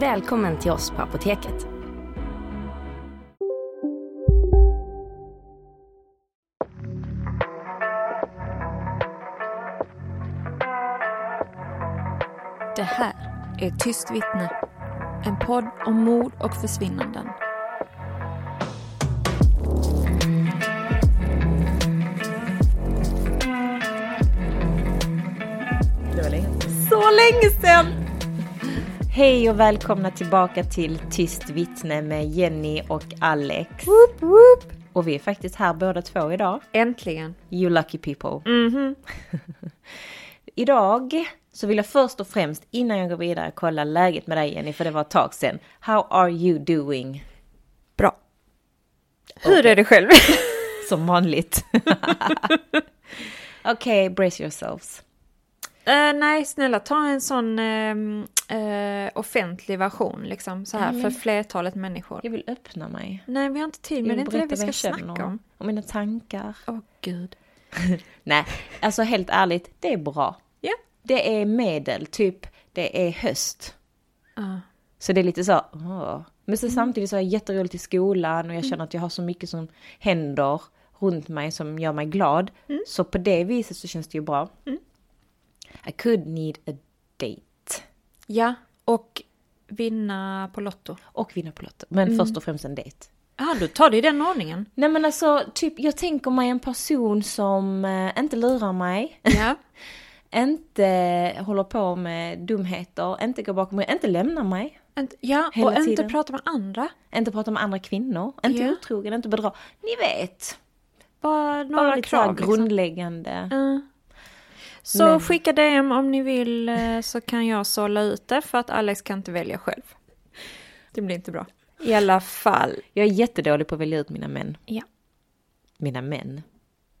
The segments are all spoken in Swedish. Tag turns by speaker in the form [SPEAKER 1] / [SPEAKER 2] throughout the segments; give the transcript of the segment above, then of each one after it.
[SPEAKER 1] Välkommen till oss på Apoteket.
[SPEAKER 2] Det här är Tyst vittne. En podd om mord och försvinnanden. Så länge sedan!
[SPEAKER 3] Hej och välkomna tillbaka till Tyst vittne med Jenny och Alex.
[SPEAKER 2] Woop, woop.
[SPEAKER 3] Och vi är faktiskt här båda två idag.
[SPEAKER 2] Äntligen.
[SPEAKER 3] You lucky people.
[SPEAKER 2] Mhm.
[SPEAKER 3] Idag så vill jag först och främst innan jag går vidare kolla läget med dig Jenny, för det var ett tag sedan. How are you doing?
[SPEAKER 2] Bra. Hur är det själv?
[SPEAKER 3] Som vanligt. Okej, okay, brace yourselves.
[SPEAKER 2] Eh, nej, snälla ta en sån ehm, eh, offentlig version liksom så här
[SPEAKER 3] Mm.
[SPEAKER 2] för flertalet människor.
[SPEAKER 3] Jag vill öppna mig.
[SPEAKER 2] Nej, vi har inte tid, men det är inte det vi ska snacka om.
[SPEAKER 3] Om mina tankar.
[SPEAKER 2] Åh gud.
[SPEAKER 3] Nej, alltså helt ärligt, det är bra.
[SPEAKER 2] Ja.
[SPEAKER 3] Det är medel, typ det är höst. Så det är lite så, åh. Men så
[SPEAKER 2] Mm.
[SPEAKER 3] samtidigt så är jag jätteroligt i skolan och jag känner att jag har så mycket som händer runt mig som gör mig glad.
[SPEAKER 2] Mm.
[SPEAKER 3] Så på det viset så känns det ju bra. I could need a date.
[SPEAKER 2] ja, och vinna på Lotto.
[SPEAKER 3] Och vinna på Lotto. Men
[SPEAKER 2] Mm.
[SPEAKER 3] först och främst en dejt.
[SPEAKER 2] Ja, du tar det i den ordningen.
[SPEAKER 3] Nej men alltså, typ jag tänker mig en person som eh, inte lurar mig.
[SPEAKER 2] Ja.
[SPEAKER 3] inte håller på med dumheter, inte går bakom mig, inte lämnar mig.
[SPEAKER 2] Inte- Ja, och inte
[SPEAKER 3] tiden.
[SPEAKER 2] prata med andra.
[SPEAKER 3] Inte pratar med andra kvinnor, inte
[SPEAKER 2] Ja.
[SPEAKER 3] otrogen, inte bedra. Ni vet.
[SPEAKER 2] Bara några
[SPEAKER 3] Bara
[SPEAKER 2] krav. Liksom.
[SPEAKER 3] grundläggande.
[SPEAKER 2] Ja. Så
[SPEAKER 3] Men-
[SPEAKER 2] skicka DM om ni vill eh, så kan jag sålla ut det för att Alex kan inte välja själv. Det blir inte bra. I alla fall.
[SPEAKER 3] Jag är jättedålig på att välja ut mina män.
[SPEAKER 2] Ja.
[SPEAKER 3] Mina män.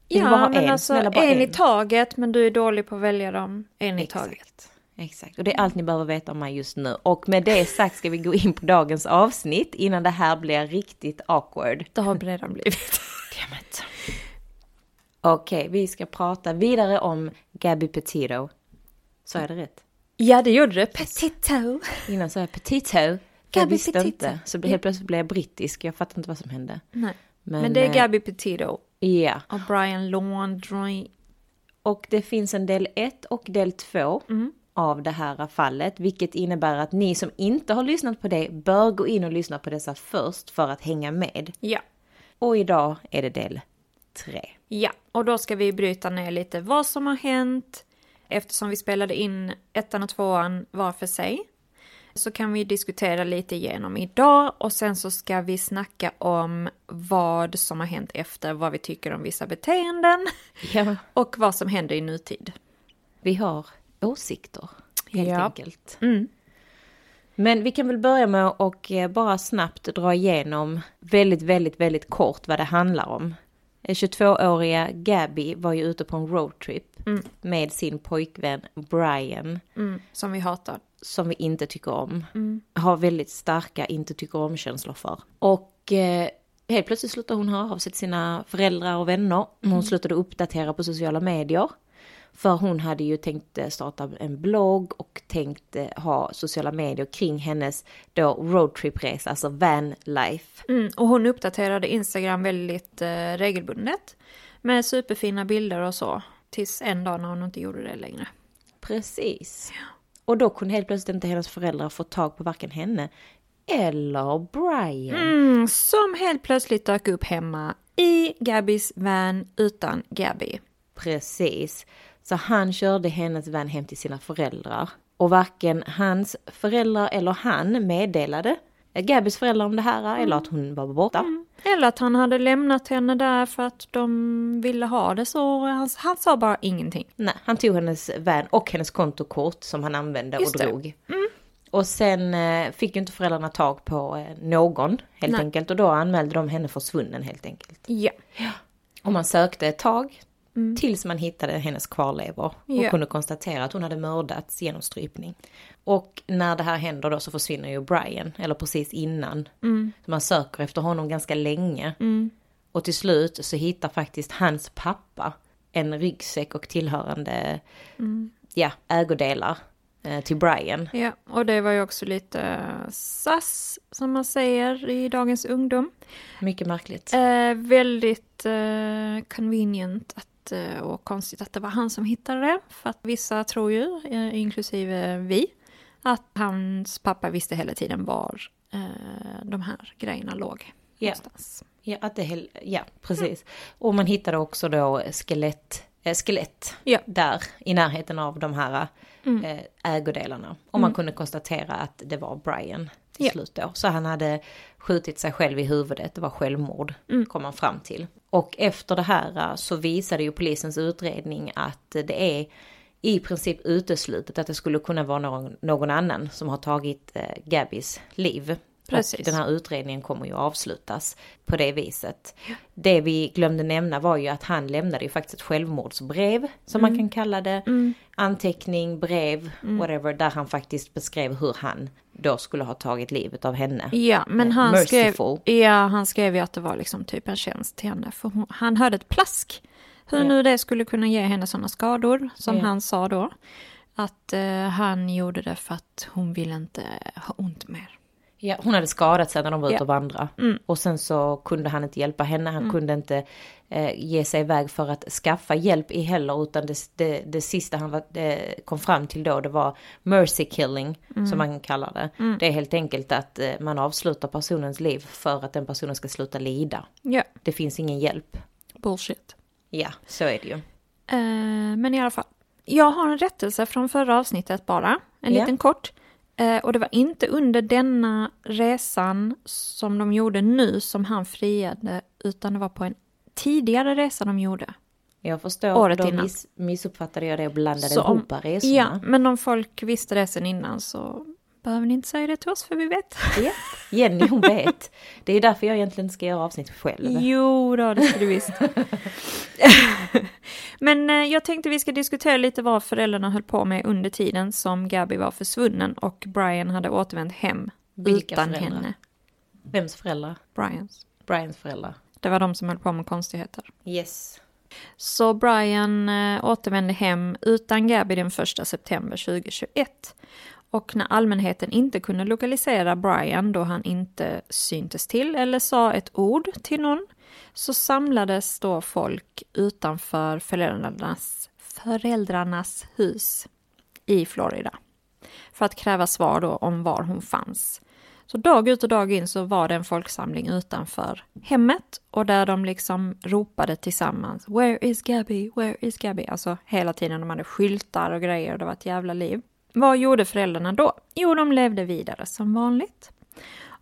[SPEAKER 3] Vill
[SPEAKER 2] Ja, men
[SPEAKER 3] en,
[SPEAKER 2] alltså
[SPEAKER 3] bara
[SPEAKER 2] en i
[SPEAKER 3] en.
[SPEAKER 2] taget men du är dålig på att välja dem en i
[SPEAKER 3] Exakt.
[SPEAKER 2] taget.
[SPEAKER 3] Exakt, och det är allt ni behöver veta om mig just nu. Och med det sagt ska vi gå in på dagens avsnitt innan det här blir riktigt awkward.
[SPEAKER 2] Det har redan blivit.
[SPEAKER 3] Dammit. Okej, vi ska prata vidare om Gabby Petito. Så är det rätt?
[SPEAKER 2] Ja, det gjorde det. Petito.
[SPEAKER 3] Innan sa jag Petito. Jag
[SPEAKER 2] Gabby
[SPEAKER 3] visste
[SPEAKER 2] Petito.
[SPEAKER 3] inte. Så helt plötsligt blev jag brittisk. Jag fattar inte vad som hände.
[SPEAKER 2] Nej.
[SPEAKER 3] Men,
[SPEAKER 2] Men, det är
[SPEAKER 3] eh,
[SPEAKER 2] Gabby Petito
[SPEAKER 3] Ja,
[SPEAKER 2] och Brian Laundrie.
[SPEAKER 3] och det finns en del 1 och del 2
[SPEAKER 2] Mm.
[SPEAKER 3] av det här fallet. Vilket innebär att ni som inte har lyssnat på det bör gå in och lyssna på dessa först för att hänga med.
[SPEAKER 2] Ja.
[SPEAKER 3] Och idag är det del 3.
[SPEAKER 2] Ja, och då ska vi bryta ner lite vad som har hänt. Eftersom vi spelade in ettan och tvåan var för sig. Så kan vi diskutera lite igenom idag och sen så ska vi snacka om vad som har hänt efter, vad vi tycker om vissa beteenden
[SPEAKER 3] Ja.
[SPEAKER 2] och vad som händer i nutid.
[SPEAKER 3] Vi har åsikter, helt
[SPEAKER 2] Ja.
[SPEAKER 3] enkelt.
[SPEAKER 2] Mm.
[SPEAKER 3] Men vi kan väl börja med att eh, bara snabbt dra igenom väldigt, väldigt, väldigt kort vad det handlar om. Eh, 22-åriga Gabby var ju ute på en roadtrip med sin pojkvän Brian,
[SPEAKER 2] Mm, som vi hatar.
[SPEAKER 3] som vi inte tycker om. Har väldigt starka inte tycker om-känslor för. Och eh, helt plötsligt slutade hon höra av sig till sina föräldrar och vänner. Hon slutade uppdatera på sociala medier. För hon hade ju tänkt eh, starta en blogg och tänkt eh, ha sociala medier kring hennes då roadtripresa, alltså van life.
[SPEAKER 2] Mm, och hon uppdaterade Instagram väldigt eh, regelbundet. Med superfina bilder och så. Tills en dag när hon inte gjorde det längre.
[SPEAKER 3] Precis. Och då kunde helt plötsligt inte hennes föräldrar få tag på varken henne eller Brian.
[SPEAKER 2] Mm, som helt plötsligt dök upp hemma i Gabbys van utan Gabby.
[SPEAKER 3] Precis. Så han körde hennes van hem till sina föräldrar. Och varken hans föräldrar eller han meddelade Gabbys föräldrar om det här eller att hon var borta. Mm.
[SPEAKER 2] Eller att han hade lämnat henne där för att de ville ha det så. Han, han sa bara ingenting.
[SPEAKER 3] Nej, han tog hennes van och hennes kontokort som han använde Just och drog. Mm. Och sen eh, fick ju inte föräldrarna tag på eh, någon helt Nej. enkelt och då anmälde de henne försvunnen helt enkelt.
[SPEAKER 2] Ja.
[SPEAKER 3] Och man sökte ett tag mm. tills man hittade hennes kvarlevor och ja. kunde konstatera att hon hade mördats genom strypning. Och när det här händer då så försvinner ju Brian, eller precis innan. Mm. man söker efter honom ganska länge.
[SPEAKER 2] Mm.
[SPEAKER 3] Och till slut så hittar faktiskt hans pappa en ryggsäck och tillhörande
[SPEAKER 2] mm.
[SPEAKER 3] ja, ägodelar eh, till Brian.
[SPEAKER 2] Ja, och det var ju också lite sass som man säger i dagens ungdom.
[SPEAKER 3] Mycket märkligt.
[SPEAKER 2] Eh, väldigt eh, convenient att, eh, och konstigt att det var han som hittade det. För att vissa tror ju, eh, inklusive vi, att hans pappa visste hela tiden var eh, de här grejerna låg.
[SPEAKER 3] Någonstans. ja, att det, ja precis. Mm. Och man hittade också då skelett, äh, skelett
[SPEAKER 2] ja.
[SPEAKER 3] där i närheten av de här mm. ägodelarna. Och man mm. kunde konstatera att det var Brian till ja. slut då. Så han hade skjutit sig själv i huvudet, det var självmord, mm. kom man fram till. Och efter det här så visade ju polisens utredning att det är i princip uteslutet att det skulle kunna vara någon, någon annan som har tagit eh, Gabbys liv. Precis. Och den här utredningen kommer ju avslutas på det viset. Det vi glömde nämna var ju att han lämnade ju faktiskt ett självmordsbrev, som mm. man kan kalla det.
[SPEAKER 2] Mm.
[SPEAKER 3] Anteckning, brev, mm. whatever, där han faktiskt beskrev hur han då skulle ha tagit livet av henne.
[SPEAKER 2] Ja, men han skrev, ja, han skrev ju att det var liksom typ en tjänst till henne. För hon, han hörde ett plask hur nu det skulle kunna ge henne sådana skador, som ja. han sa då. Att uh, han gjorde det för att hon ville inte ha ont mer.
[SPEAKER 3] Ja, hon hade skadat sig när de var ute och vandrade.
[SPEAKER 2] Mm.
[SPEAKER 3] Och sen så kunde han inte hjälpa henne, han mm. kunde inte eh, ge sig iväg för att skaffa hjälp i heller, utan det, det, det sista han var, det kom fram till då, det var mercy killing, mm. som man kallar det.
[SPEAKER 2] Mm.
[SPEAKER 3] Det är helt enkelt att eh, man avslutar personens liv för att den personen ska sluta lida.
[SPEAKER 2] Ja.
[SPEAKER 3] Det finns ingen hjälp.
[SPEAKER 2] Bullshit.
[SPEAKER 3] Ja, så är det ju.
[SPEAKER 2] Eh, men i alla fall. Jag har en rättelse från förra avsnittet bara. En yeah. liten kort. Eh, och det var inte under denna resan som de gjorde nu som han friade. Utan det var på en tidigare resa de gjorde.
[SPEAKER 3] Jag förstår, Året då miss, missuppfattade jag det och blandade så ihop resorna.
[SPEAKER 2] Ja, men om folk visste det sen innan så behöver ni inte säga det till oss för vi vet.
[SPEAKER 3] Ja, Jenny hon vet. Det är därför jag egentligen ska göra avsnitt själv.
[SPEAKER 2] Jo då, det ska du visst. Men eh, jag tänkte vi ska diskutera lite vad föräldrarna höll på med under tiden som Gabby var försvunnen och Brian hade återvänt hem Vilka utan föräldrar? henne.
[SPEAKER 3] Vems föräldrar?
[SPEAKER 2] Brians.
[SPEAKER 3] Brians föräldrar.
[SPEAKER 2] Det var de som höll på med konstigheter.
[SPEAKER 3] Yes.
[SPEAKER 2] Så Brian äh, återvände hem utan Gabby den 1 september 2021. Och när allmänheten inte kunde lokalisera Brian då han inte syntes till eller sa ett ord till någon så samlades då folk utanför föräldrarnas, föräldrarnas hus i Florida för att kräva svar då om var hon fanns. Så dag ut och dag in så var det en folksamling utanför hemmet och där de liksom ropade tillsammans Where is Gabby? Where is Gabby? Alltså hela tiden de hade skyltar och grejer och det var ett jävla liv. Vad gjorde föräldrarna då? Jo, de levde vidare som vanligt.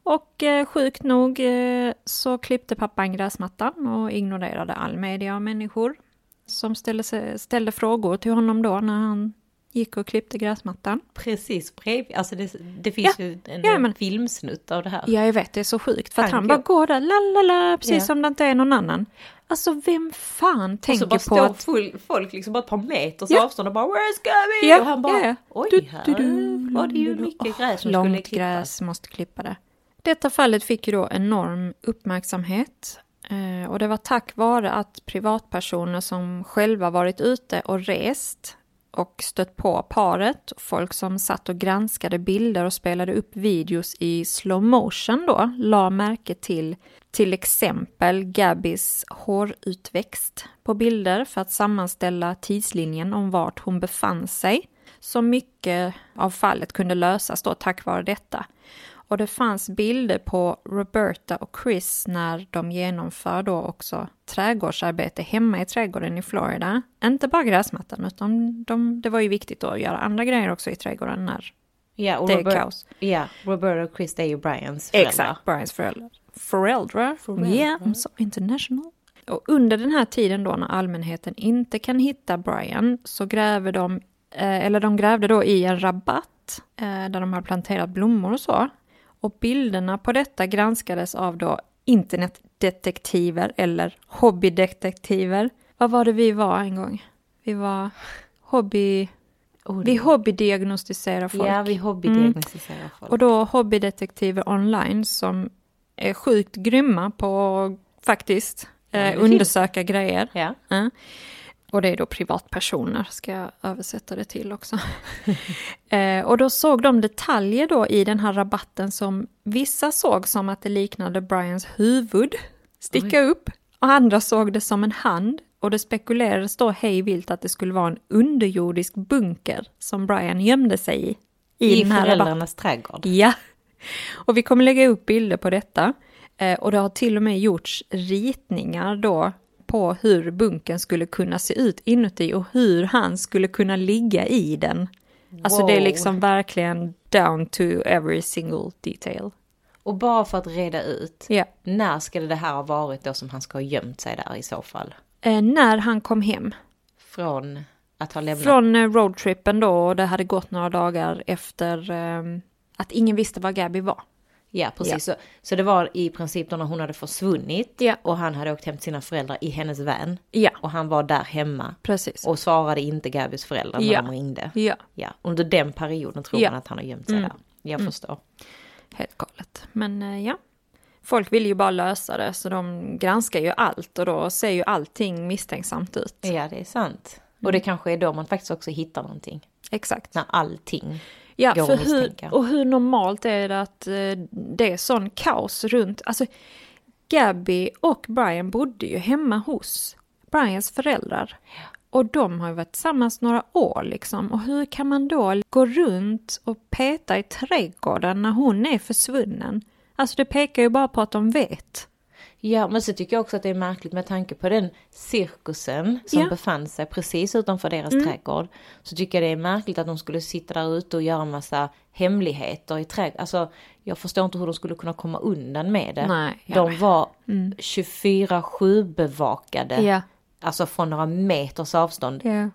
[SPEAKER 2] Och eh, sjukt nog eh, så klippte pappan gräsmattan och ignorerade all media och människor som ställde, ställde frågor till honom då när han gick och klippte gräsmattan.
[SPEAKER 3] Precis bredvid, alltså det, det finns ja, ju en ja, men, filmsnutt av det här.
[SPEAKER 2] Ja, jag vet, det är så sjukt. För att han, han bara går där, lalala, precis ja. som det inte är någon annan. Alltså vem fan tänker på att... Och så bara
[SPEAKER 3] står full, folk liksom bara ett par meters ja. avstånd och bara “Where's Gabby?” ja, och han bara ja. “Oj, du, här du, du, var det ju mycket gräs som
[SPEAKER 2] Långt
[SPEAKER 3] skulle klippas”.
[SPEAKER 2] gräs, måste klippa det. Detta fallet fick ju då enorm uppmärksamhet eh, och det var tack vare att privatpersoner som själva varit ute och rest och stött på paret, folk som satt och granskade bilder och spelade upp videos i slow motion då, la märke till till exempel Gabbys hårutväxt på bilder för att sammanställa tidslinjen om vart hon befann sig. Så mycket av fallet kunde lösas då tack vare detta. Och det fanns bilder på Roberta och Chris när de genomför då också trädgårdsarbete hemma i trädgården i Florida. Inte bara gräsmattan, utan de, det var ju viktigt att göra andra grejer också i trädgården när
[SPEAKER 3] Ja, och
[SPEAKER 2] det är
[SPEAKER 3] Robert,
[SPEAKER 2] kaos.
[SPEAKER 3] ja, Roberta och Chris det är ju Brians föräldrar.
[SPEAKER 2] Exakt, Brians föräldrar. Föräldrar?
[SPEAKER 3] Föräldrar.
[SPEAKER 2] Yeah, I'm so international. Och under den här tiden då när allmänheten inte kan hitta Brian så gräver de, eh, eller de grävde då i en rabatt eh, där de har planterat blommor och så. Och bilderna på detta granskades av då internetdetektiver eller hobbydetektiver. Vad var det vi var en gång? Vi var hobby...
[SPEAKER 3] Oh,
[SPEAKER 2] Vi hobbydiagnostiserar folk.
[SPEAKER 3] Ja, vi hobbydiagnostiserar folk.
[SPEAKER 2] Och då hobbydetektiver online som är sjukt grymma på faktiskt eh, undersöka grejer.
[SPEAKER 3] Ja.
[SPEAKER 2] Ja. Och det är då privatpersoner, ska jag översätta det till också. eh, och då såg de detaljer då i den här rabatten som vissa såg som att det liknade Brians huvud sticka upp. Och andra såg det som en hand. Och det spekulerades då hej vilt att det skulle vara en underjordisk bunker som Brian gömde sig i.
[SPEAKER 3] I,
[SPEAKER 2] den här rabatten.
[SPEAKER 3] föräldrarnas trädgård.
[SPEAKER 2] Ja. Och vi kommer lägga upp bilder på detta. Eh, och det har till och med gjorts ritningar då på hur bunken skulle kunna se ut inuti och hur han skulle kunna ligga i den. Alltså det är
[SPEAKER 3] Wow.
[SPEAKER 2] liksom verkligen down to every single detail.
[SPEAKER 3] Och bara för att reda ut,
[SPEAKER 2] Ja.
[SPEAKER 3] när skulle det här ha varit då som han ska ha gömt sig där i så fall?
[SPEAKER 2] Eh, när han kom hem
[SPEAKER 3] Från att ha lämnat?
[SPEAKER 2] från eh, roadtrippen då och det hade gått några dagar efter eh, att ingen visste var Gabby var.
[SPEAKER 3] Ja, precis. Så, så det var i princip då när hon hade försvunnit
[SPEAKER 2] Ja.
[SPEAKER 3] och han hade åkt hem till sina föräldrar i hennes van.
[SPEAKER 2] Ja,
[SPEAKER 3] Och han var där hemma
[SPEAKER 2] precis.
[SPEAKER 3] och svarade inte Gabbys föräldrar när
[SPEAKER 2] Ja.
[SPEAKER 3] de ringde.
[SPEAKER 2] Ja,
[SPEAKER 3] Ja, under den perioden tror
[SPEAKER 2] Ja.
[SPEAKER 3] man att han har gömt sig
[SPEAKER 2] Mm.
[SPEAKER 3] där. Jag förstår.
[SPEAKER 2] helt galet. Men eh, ja, folk vill ju bara lösa det så de granskar ju allt och då ser ju allting misstänksamt ut.
[SPEAKER 3] Ja, det är sant. Och
[SPEAKER 2] Mm.
[SPEAKER 3] det kanske är då man faktiskt också hittar någonting.
[SPEAKER 2] Exakt.
[SPEAKER 3] När allting
[SPEAKER 2] Ja,
[SPEAKER 3] går
[SPEAKER 2] för hur, och hur normalt är det att eh, det är sån kaos runt, alltså Gabby och Brian bodde ju hemma hos Brians föräldrar. Och de har ju varit tillsammans några år liksom. Och hur kan man då gå runt och peta i trädgården när hon är försvunnen? Alltså det pekar ju bara på att de vet.
[SPEAKER 3] Ja, men så tycker jag också att det är märkligt med tanke på den cirkusen som
[SPEAKER 2] Ja. Mm.
[SPEAKER 3] befann sig precis utanför deras trädgård. Så tycker jag det är märkligt att de skulle sitta där ute och göra en massa hemligheter i trädgården. Alltså, jag förstår inte hur de skulle kunna komma undan med det.
[SPEAKER 2] Nej,
[SPEAKER 3] de var 24-7 bevakade.
[SPEAKER 2] Ja.
[SPEAKER 3] Alltså från några meters avstånd.
[SPEAKER 2] Ja.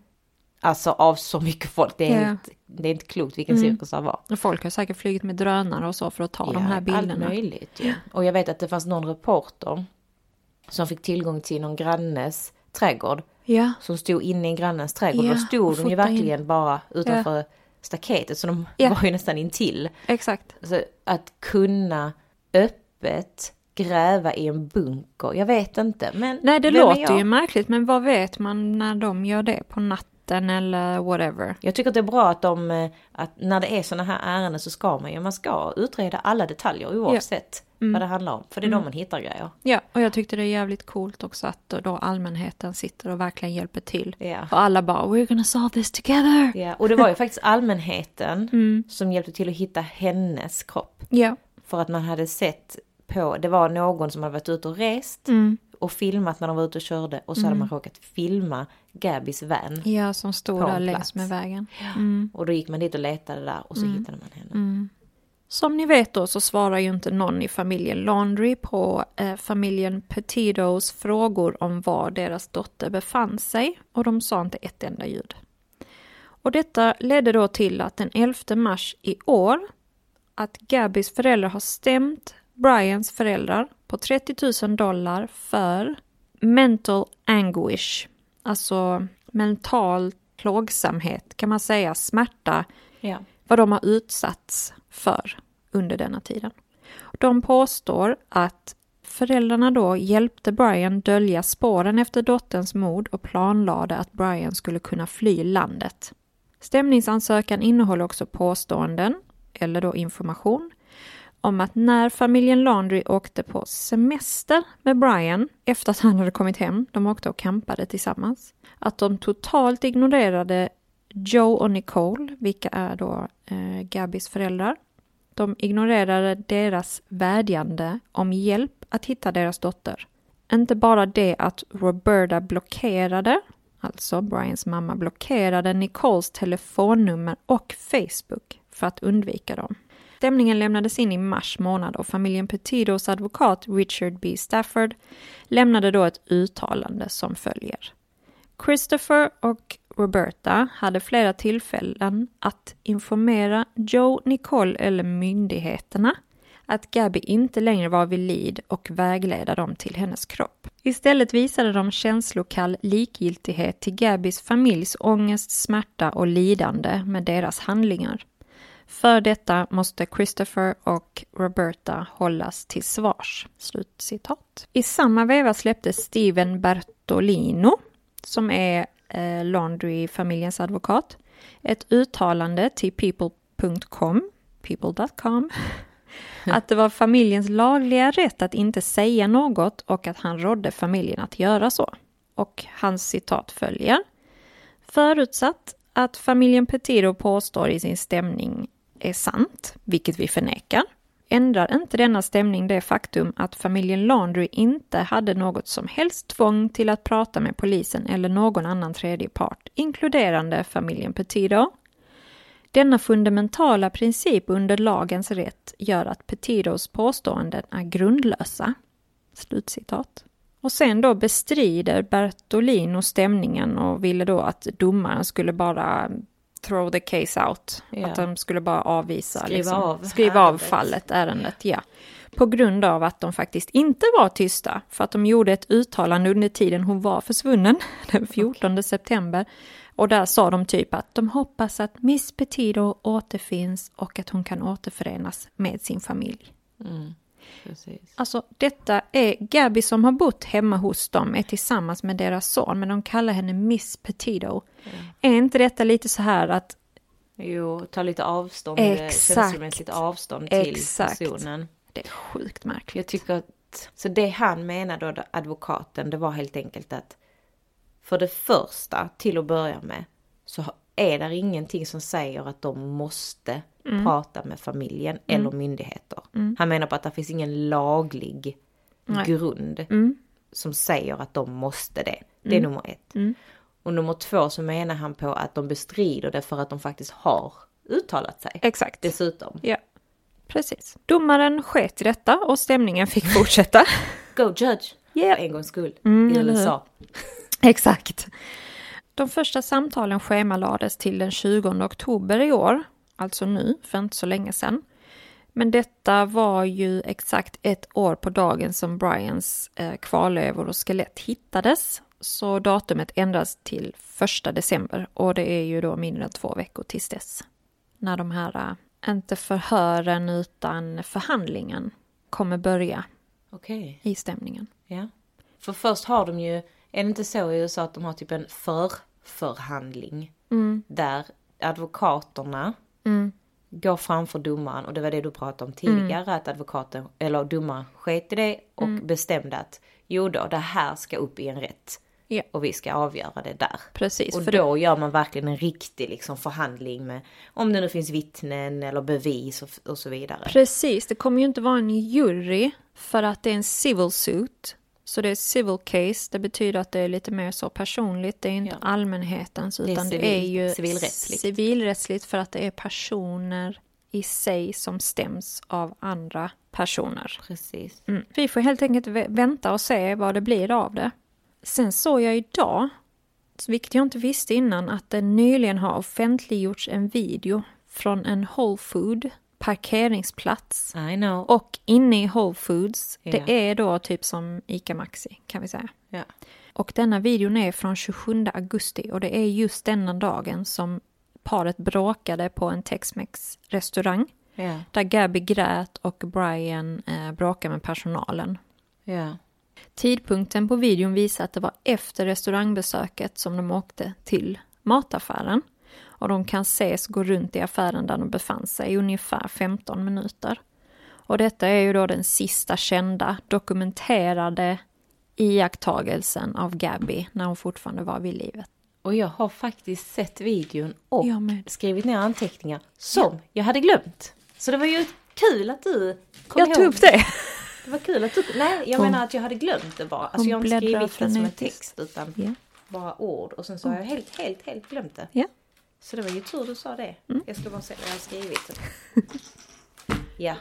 [SPEAKER 3] Alltså av så mycket folk. Det är,
[SPEAKER 2] Ja. Mm.
[SPEAKER 3] helt, det är inte klokt vilken cirkus det var.
[SPEAKER 2] Folk har säkert flugit med drönare och så för att ta de här
[SPEAKER 3] allt
[SPEAKER 2] bilderna.
[SPEAKER 3] möjligt ju. Och jag vet att det fanns någon reporter som fick tillgång till någon grannes trädgård.
[SPEAKER 2] Ja,
[SPEAKER 3] Som stod inne i grannens trädgård.
[SPEAKER 2] Ja,
[SPEAKER 3] Då stod de ju
[SPEAKER 2] fotade in.
[SPEAKER 3] verkligen bara utanför staketet. Så de
[SPEAKER 2] Ja.
[SPEAKER 3] var ju nästan intill.
[SPEAKER 2] exakt.
[SPEAKER 3] Så att kunna öppet gräva i en bunker. Jag vet inte. Men
[SPEAKER 2] Nej, det låter ju märkligt, men vad vet man när de gör det på natten eller whatever?
[SPEAKER 3] Jag tycker att det är bra att de, eh, att när det är sådana här ärenden så ska man ju, man ska utreda alla detaljer oavsett
[SPEAKER 2] Mm.
[SPEAKER 3] vad det handlar om. För det är då man hittar grejer.
[SPEAKER 2] Ja, och jag tyckte det är jävligt coolt också att då allmänheten sitter och verkligen hjälper till.
[SPEAKER 3] Ja.
[SPEAKER 2] Och alla bara “We're gonna solve this together”.
[SPEAKER 3] Ja, och det var ju faktiskt allmänheten
[SPEAKER 2] Mm.
[SPEAKER 3] som hjälpte till att hitta hennes kropp.
[SPEAKER 2] Ja.
[SPEAKER 3] För att man hade sett på, det var någon som hade varit ute och rest
[SPEAKER 2] Mm.
[SPEAKER 3] Och filmat när de var ute och körde och så hade man råkat filma Gabbys van.
[SPEAKER 2] Ja, som stod där längs med vägen.
[SPEAKER 3] Och då gick man dit och letade där och så
[SPEAKER 2] Mm.
[SPEAKER 3] hittade man henne.
[SPEAKER 2] Som ni vet då så svarar ju inte någon i familjen Laundry på eh, familjen Petitos frågor om var deras dotter befann sig och de sa inte ett enda ljud. Och detta ledde då till att den 11 mars i år att Gabbys föräldrar har stämt Brians föräldrar på 30 000 dollar för mental anguish, alltså mental plågsamhet kan man säga, smärta
[SPEAKER 3] Ja.
[SPEAKER 2] vad de har utsatts för under denna tiden. De påstår att föräldrarna då hjälpte Brian dölja spåren efter dotterns mord och planlade att Brian skulle kunna fly landet. Stämningsansökan innehåller också påståenden, eller då information, om att när familjen Laundry åkte på semester med Brian efter att han hade kommit hem, de åkte och campade tillsammans, att de totalt ignorerade Joe och Nicole, vilka är då eh, Gabbys föräldrar. De ignorerade deras vädjande om hjälp att hitta deras dotter. Inte bara det att Roberta blockerade, alltså Brians mamma blockerade Nicoles telefonnummer och Facebook för att undvika dem. Stämningen lämnades in i mars månad och familjen Petitos advokat Richard B. Stafford lämnade då ett uttalande som följer. Christopher och Roberta hade flera tillfällen att informera Joe, Nicole eller myndigheterna att Gabby inte längre var vid lid och vägleda dem till hennes kropp. Istället visade de känslokall likgiltighet till Gabbys familjs ångest, smärta och lidande med deras handlingar. För detta måste Christopher och Roberta hållas till svars." Slutcitat. I samma veva släppte Steven Bertolino, som är eh, Laundry-familjens advokat, ett uttalande till people.com, people.com, att det var familjens lagliga rätt att inte säga något och att han rådde familjen att göra så. Och hans citat följer. Förutsatt att familjen Petito påstår i sin stämning är sant, vilket vi förnekar, ändrar inte denna stämning det faktum att familjen Laundry inte hade något som helst tvång till att prata med polisen eller någon annan tredje part, inkluderande familjen Petito. Denna fundamentala princip under lagens rätt gör att Petitos påståenden är grundlösa. Slutcitat. Och sen då bestrider Bertolino stämningen och ville då att domaren skulle bara throw the case out.
[SPEAKER 3] Ja.
[SPEAKER 2] Att de skulle bara avvisa.
[SPEAKER 3] Skriva
[SPEAKER 2] liksom,
[SPEAKER 3] av
[SPEAKER 2] skriva av fallet, ärendet, ja. På grund av att de faktiskt inte var tysta. För att de gjorde ett uttalande under tiden hon var försvunnen, den 14 september. Och där sa de typ att de hoppas att Miss Petito återfinns och att hon kan återförenas med sin familj.
[SPEAKER 3] Precis.
[SPEAKER 2] Alltså detta är Gabby som har bott hemma hos dem är tillsammans med deras son men de kallar henne Miss Petito. Är inte detta lite så här att
[SPEAKER 3] Jo, ta lite avstånd,
[SPEAKER 2] Exakt.
[SPEAKER 3] känslomässigt avstånd till
[SPEAKER 2] Exakt.
[SPEAKER 3] personen.
[SPEAKER 2] det är sjukt märkligt.
[SPEAKER 3] Jag tycker att, så det han menar då, advokaten, det var helt enkelt att för det första, till att börja med, så är det ingenting som säger att de måste
[SPEAKER 2] Mm.
[SPEAKER 3] prata med familjen eller myndigheter. Han menar på att det finns ingen laglig
[SPEAKER 2] Nej.
[SPEAKER 3] grund
[SPEAKER 2] Mm.
[SPEAKER 3] som säger att de måste det. Det är nummer ett.
[SPEAKER 2] Mm.
[SPEAKER 3] Och nummer två så menar han på att de bestrider det för att de faktiskt har uttalat sig.
[SPEAKER 2] Exakt.
[SPEAKER 3] Dessutom.
[SPEAKER 2] Ja, precis. Domaren sket i detta och stämningen fick fortsätta.
[SPEAKER 3] Go judge! För en gångs skull.
[SPEAKER 2] Mm,
[SPEAKER 3] I? USA.
[SPEAKER 2] Exakt. De första samtalen schemalades till den 20 oktober i år, alltså nu, för inte så länge sedan. Men detta var ju exakt ett år på dagen som Brians eh, kvarlevor och skelett hittades. Så datumet ändras till 1 december och det är ju då mindre än två veckor tills dess. När de här, eh, inte förhören utan förhandlingen kommer börja
[SPEAKER 3] Okej.
[SPEAKER 2] i stämningen.
[SPEAKER 3] Ja. För först har de ju, är det inte så i USA att de har typ en förförhandling? Där advokaterna går framför domaren och det var det du pratade om tidigare att advokaten, eller domaren sket i det och bestämde att jo då, det här ska upp i en rätt.
[SPEAKER 2] Ja.
[SPEAKER 3] Och vi ska avgöra det där.
[SPEAKER 2] Precis,
[SPEAKER 3] Och då gör man verkligen en riktig liksom, förhandling med om det nu finns vittnen eller bevis och, och så vidare.
[SPEAKER 2] Precis, det kommer ju inte vara en jury för att det är en civil suit. Så det är civil case, det betyder att det är lite mer så personligt, det är inte
[SPEAKER 3] Ja.
[SPEAKER 2] allmänhetens
[SPEAKER 3] är
[SPEAKER 2] utan det är,
[SPEAKER 3] civil-
[SPEAKER 2] ju
[SPEAKER 3] civilrättsligt.
[SPEAKER 2] civilrättsligt för att det är personer i sig som stäms av andra personer.
[SPEAKER 3] Precis.
[SPEAKER 2] Mm. Vi får helt enkelt vä- vänta och se vad det blir av det. Sen såg jag idag, vilket jag inte visste innan, att det nyligen har offentliggjorts en video från en Whole Food parkeringsplats.
[SPEAKER 3] I know.
[SPEAKER 2] Och inne i Whole Foods,
[SPEAKER 3] Ja.
[SPEAKER 2] det är då typ som ICA Maxi kan vi säga.
[SPEAKER 3] Ja.
[SPEAKER 2] Och denna videon är från 27 augusti och det är just denna dagen som paret bråkade på en Tex-Mex restaurang.
[SPEAKER 3] Ja.
[SPEAKER 2] Där Gabby grät och Brian eh, bråkade med personalen.
[SPEAKER 3] Ja.
[SPEAKER 2] Tidpunkten på videon visar att det var efter restaurangbesöket som de åkte till mataffären. Och de kan ses gå runt i affären där de befann sig i ungefär 15 minuter. Och detta är ju då den sista kända dokumenterade iakttagelsen av Gabby när hon fortfarande var vid livet.
[SPEAKER 3] Och jag har faktiskt sett videon och
[SPEAKER 2] med.
[SPEAKER 3] skrivit ner anteckningar som jag hade glömt. Så det var ju kul att du kom
[SPEAKER 2] Jag
[SPEAKER 3] ihåg.
[SPEAKER 2] tog upp det.
[SPEAKER 3] Det var kul att du... Nej, jag
[SPEAKER 2] Hon-
[SPEAKER 3] menar att jag hade glömt det bara. Alltså jag har inte skrivit det som en text utan
[SPEAKER 2] Ja.
[SPEAKER 3] bara ord. Och sen så har jag helt, helt, helt glömt det.
[SPEAKER 2] Ja.
[SPEAKER 3] Så det var ju tur du sa det.
[SPEAKER 2] Mm.
[SPEAKER 3] Jag ska bara se vad jag har skrivit. ja.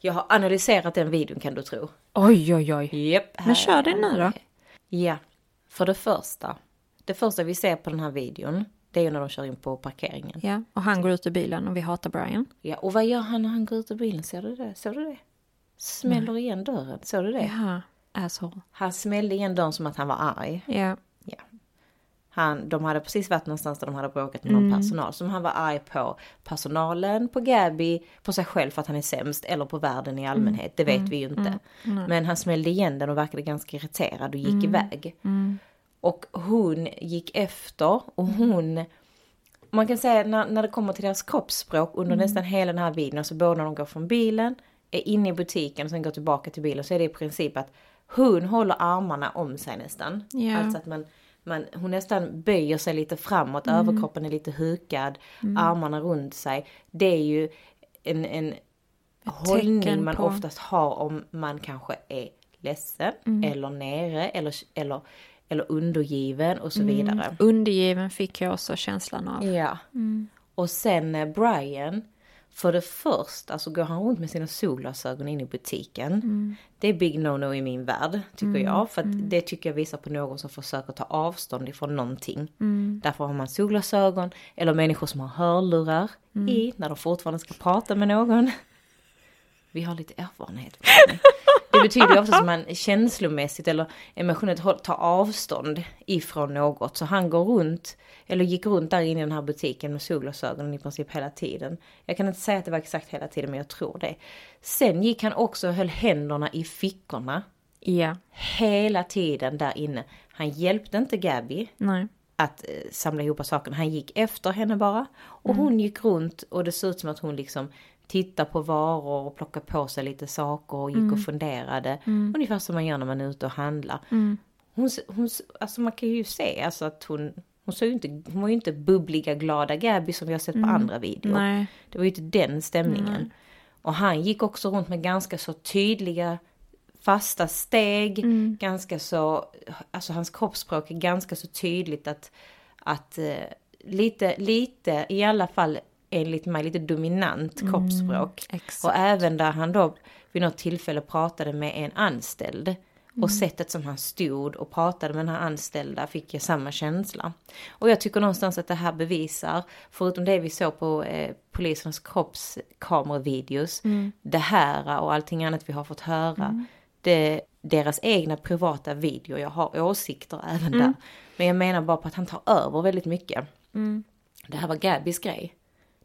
[SPEAKER 3] Jag har analyserat den videon kan du tro.
[SPEAKER 2] Oj, oj, oj.
[SPEAKER 3] Japp.
[SPEAKER 2] Men kör den nu då.
[SPEAKER 3] Ja. För det första. Det första vi ser på den här videon. Det är ju när de kör in på parkeringen.
[SPEAKER 2] Ja, och han går ut ur bilen och vi hatar Brian.
[SPEAKER 3] Ja, och vad gör han när han går ut ur bilen? Ser du det? Såg du det? Smäller igen dörren. Såg du det?
[SPEAKER 2] Jaha, asshole.
[SPEAKER 3] Han smällde igen dörren som att han var arg.
[SPEAKER 2] Ja.
[SPEAKER 3] Han, de hade precis varit någonstans där de hade bråkat med någon personal som han var arg på. Personalen, på Gabby, på sig själv för att han är sämst eller på världen i allmänhet. Det vet vi ju inte. Men han smällde igen den och verkade ganska irriterad och gick iväg. Och hon gick efter och hon man kan säga när, när det kommer till deras kroppsspråk under nästan hela den här videon, alltså både när de går från bilen, är inne i butiken och sen går tillbaka till bilen så är det i princip att hon håller armarna om sig nästan.
[SPEAKER 2] Ja.
[SPEAKER 3] Alltså att man, man, hon nästan böjer sig lite framåt, överkroppen är lite hukad, armarna runt sig. Det är ju en, en hållning man
[SPEAKER 2] på-
[SPEAKER 3] oftast har om man kanske är ledsen eller nere eller, eller, eller undergiven och så vidare.
[SPEAKER 2] Undergiven fick jag också känslan av.
[SPEAKER 3] Ja. Och sen eh, Brian, för det första, alltså går han runt med sina solglasögon in i butiken. Det är big no-no i min värld, tycker jag. För att det tycker jag visar på någon som försöker ta avstånd ifrån någonting. Därför har man solglasögon, eller människor som har hörlurar i, när de fortfarande ska prata med någon. Vi har lite erfarenhet. Det betyder ju ofta att man känslomässigt eller emotionellt tar avstånd ifrån något. Så han går runt, eller gick runt där inne i den här butiken med solglasögonen i princip hela tiden. Jag kan inte säga att det var exakt hela tiden men jag tror det. Sen gick han också och höll händerna i fickorna
[SPEAKER 2] Ja,
[SPEAKER 3] hela tiden där inne. Han hjälpte inte Gabby
[SPEAKER 2] nej.
[SPEAKER 3] att eh, samla ihop sakerna. Han gick efter henne bara. Och hon gick runt och det såg ut som att hon liksom tittade på varor och plockade på sig lite saker och gick och funderade. Ungefär som man gör när man är ute och handlar. Hon, s- hon, s- alltså man kan ju se alltså att hon, hon, såg ju inte, hon var ju inte bubbliga glada Gabby som vi har sett på andra videor.
[SPEAKER 2] Nej.
[SPEAKER 3] Det var ju inte den stämningen. Och han gick också runt med ganska så tydliga fasta steg, ganska så, alltså hans kroppsspråk är ganska så tydligt att, att eh, lite, lite, i alla fall enligt mig, lite dominant kroppsspråk.
[SPEAKER 2] exakt.
[SPEAKER 3] Och även där han då vid något tillfälle pratade med en anställd. Och sättet som han stod och pratade med den här anställda fick jag samma känsla. Och jag tycker någonstans att det här bevisar, förutom det vi såg på eh, polisernas kroppskameravideos, det här och allting annat vi har fått höra. Det, deras egna privata videor, jag har åsikter även där. Men jag menar bara på att han tar över väldigt mycket. Det här var Gabbys grej.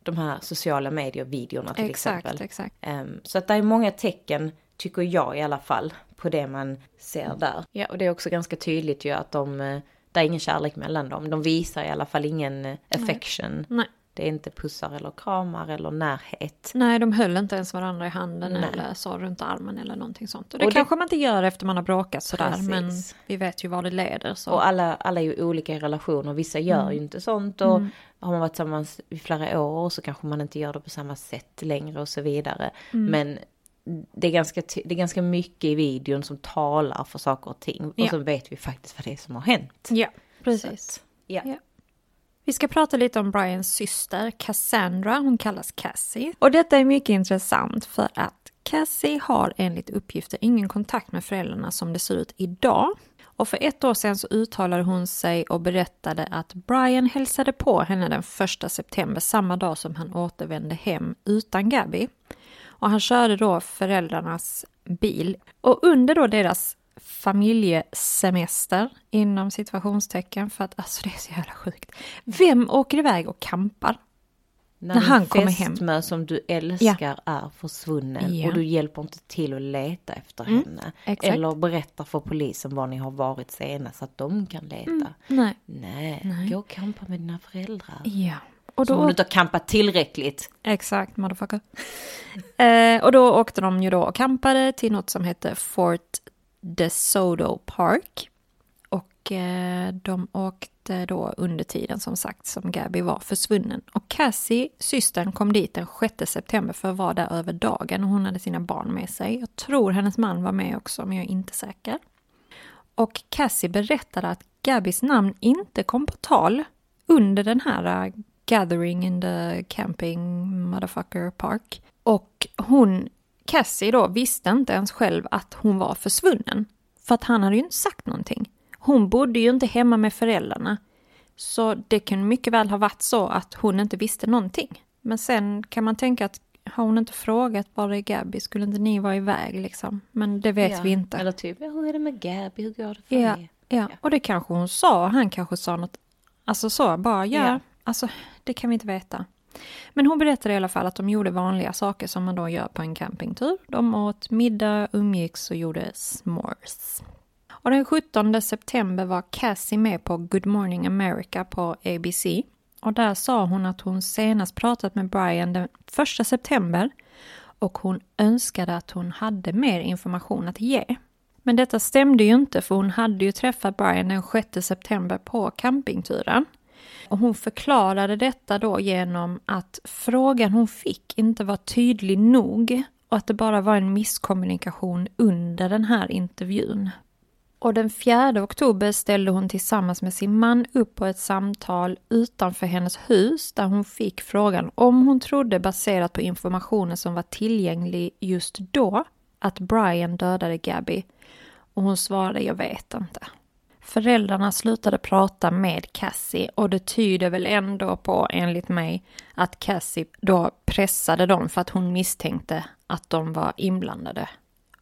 [SPEAKER 3] De här sociala medier-videorna till
[SPEAKER 2] Exakt,
[SPEAKER 3] exempel.
[SPEAKER 2] exakt.
[SPEAKER 3] Ehm, så att det är många tecken, tycker jag i alla fall, på det man ser där. Ja, och det är också ganska tydligt ju att de, eh, det är ingen kärlek mellan dem. De visar i alla fall ingen eh, affection.
[SPEAKER 2] Nej.
[SPEAKER 3] Det är inte pussar eller kramar eller närhet.
[SPEAKER 2] Nej, de höll inte ens varandra i handen
[SPEAKER 3] Nej.
[SPEAKER 2] eller så runt armen eller någonting sånt. Och det
[SPEAKER 3] Och det-
[SPEAKER 2] kanske man inte gör efter man har bråkat sådär,
[SPEAKER 3] Precis.
[SPEAKER 2] men vi vet ju var det leder. Så.
[SPEAKER 3] Och alla, alla är ju olika i relationer, vissa gör ju inte sånt och har man varit tillsammans i flera år så kanske man inte gör det på samma sätt längre och så vidare. Men det är, ganska, det är ganska mycket i videon som talar för saker och ting och
[SPEAKER 2] Ja.
[SPEAKER 3] så vet vi faktiskt vad det är som har hänt.
[SPEAKER 2] Ja, precis.
[SPEAKER 3] att, ja.
[SPEAKER 2] Ja. Vi ska prata lite om Brians syster Cassandra, hon kallas Cassie. Och detta är mycket intressant för att Cassie har enligt uppgifter ingen kontakt med föräldrarna som det ser ut idag. Och för ett år sedan så uttalade hon sig och berättade att Brian hälsade på henne den 1 september, samma dag som han återvände hem utan Gabby. Och han körde då föräldrarnas bil. Och under då deras familjesemester, inom situationstecken, för att alltså det är så jävla sjukt. Vem åker iväg och campar?
[SPEAKER 3] När,
[SPEAKER 2] När han kommer hem.
[SPEAKER 3] fästmö som du älskar är försvunnen
[SPEAKER 2] Ja.
[SPEAKER 3] och du hjälper inte till att leta efter henne.
[SPEAKER 2] exakt.
[SPEAKER 3] Eller berättar för polisen var ni har varit senast så att de kan leta.
[SPEAKER 2] Nej.
[SPEAKER 3] Nej, gå och campa med dina föräldrar.
[SPEAKER 2] Ja. Och
[SPEAKER 3] Som om
[SPEAKER 2] då,
[SPEAKER 3] du inte har campat tillräckligt.
[SPEAKER 2] exakt, motherfucker. eh, och då åkte de ju då och campade till något som hette Fort DeSoto Park. Och eh, de åkte då under tiden som sagt som Gabby var försvunnen. Och Cassie, systern, kom dit den 6 september för att vara där över dagen och hon hade sina barn med sig. Jag tror hennes man var med också men jag är inte säker. Och Cassie berättade att Gabbys namn inte kom på tal under den här eh, gathering in the camping motherfucker park. Och hon, Cassie då, visste inte ens själv att hon var försvunnen. För att han hade ju inte sagt någonting. Hon bodde ju inte hemma med föräldrarna. Så det kan mycket väl ha varit så att hon inte visste någonting. Men sen kan man tänka att har hon inte frågat var är Gabby? Skulle inte ni vara iväg liksom? Men det vet
[SPEAKER 3] ja.
[SPEAKER 2] vi inte.
[SPEAKER 3] Eller typ, ja, hur är det med Gabby? Hur går det för
[SPEAKER 2] ja,
[SPEAKER 3] dig?
[SPEAKER 2] ja, och det kanske hon sa. Han kanske sa något, alltså så, bara ja,
[SPEAKER 3] Ja.
[SPEAKER 2] alltså det kan vi inte veta. Men hon berättade i alla fall att de gjorde vanliga saker som man då gör på en campingtur. De åt middag, umgicks och gjorde s'mores. Och den 17 september var Cassie med på Good Morning America på ABC. Och där sa hon att hon senast pratat med Brian den 1 september och hon önskade att hon hade mer information att ge. Men detta stämde ju inte för hon hade ju träffat Brian den 6 september på campingturen. Och hon förklarade detta då genom att frågan hon fick inte var tydlig nog och att det bara var en misskommunikation under den här intervjun. Och den 4 oktober ställde hon tillsammans med sin man upp på ett samtal utanför hennes hus där hon fick frågan om hon trodde baserat på informationen som var tillgänglig just då att Brian dödade Gabby. Och hon svarade jag vet inte. Föräldrarna slutade prata med Cassie och det tyder väl ändå på, enligt mig, att Cassie då pressade dem för att hon misstänkte att de var inblandade.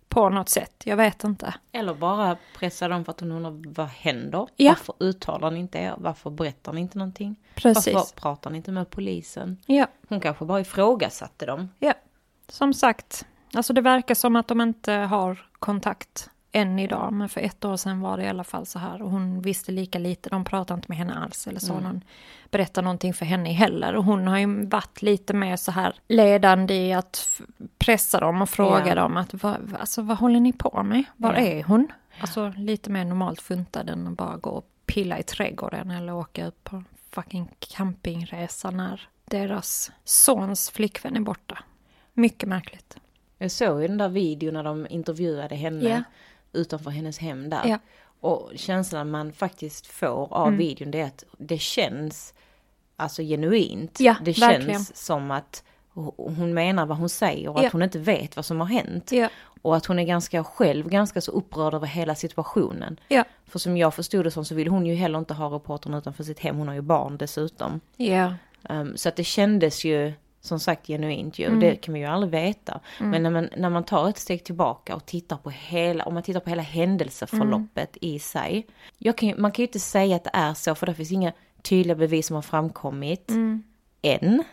[SPEAKER 2] På något sätt, jag vet inte.
[SPEAKER 3] Eller bara pressa dem för att hon undrar vad händer?
[SPEAKER 2] Ja.
[SPEAKER 3] Varför uttalar ni inte er? Varför berättar ni inte någonting?
[SPEAKER 2] Precis.
[SPEAKER 3] Varför pratar ni inte med polisen?
[SPEAKER 2] Ja,
[SPEAKER 3] Hon kanske bara ifrågasatte dem.
[SPEAKER 2] ja. Som sagt, alltså det verkar som att de inte har kontakt än idag, men för ett år sedan var det i alla fall så här och hon visste lika lite, de pratade inte med henne alls eller så någon berättade någonting för henne heller och hon har ju varit lite mer så här ledande i att pressa dem och fråga
[SPEAKER 3] Ja.
[SPEAKER 2] dem att vad, alltså, vad håller ni på med? Var
[SPEAKER 3] Ja.
[SPEAKER 2] är hon? Alltså lite mer normalt funtad än att bara gå och pilla i trädgården eller åka ut på fucking campingresa när deras sons flickvän är borta. Mycket märkligt.
[SPEAKER 3] Jag såg ju den där videon när de intervjuade henne
[SPEAKER 2] Ja.
[SPEAKER 3] Utanför hennes hem där.
[SPEAKER 2] Ja.
[SPEAKER 3] Och känslan man faktiskt får av videon det är att det känns alltså genuint.
[SPEAKER 2] Ja,
[SPEAKER 3] det
[SPEAKER 2] verkligen.
[SPEAKER 3] känns som att ho- hon menar vad hon säger och
[SPEAKER 2] Ja.
[SPEAKER 3] att hon inte vet vad som har hänt.
[SPEAKER 2] Ja.
[SPEAKER 3] Och att hon är ganska själv ganska så upprörd över hela situationen.
[SPEAKER 2] Ja.
[SPEAKER 3] För som jag förstod det som så vill hon ju heller inte ha reportern utanför sitt hem. Hon har ju barn dessutom. Um, så att det kändes ju som sagt genuint ju.
[SPEAKER 2] Mm.
[SPEAKER 3] Och det kan man ju aldrig veta. Men när man, när man tar ett steg tillbaka och tittar på hela, om man tittar på hela händelseförloppet
[SPEAKER 2] Mm.
[SPEAKER 3] i sig. Jag kan, man kan ju inte säga att det är så för det finns inga tydliga bevis som har framkommit
[SPEAKER 2] Mm.
[SPEAKER 3] än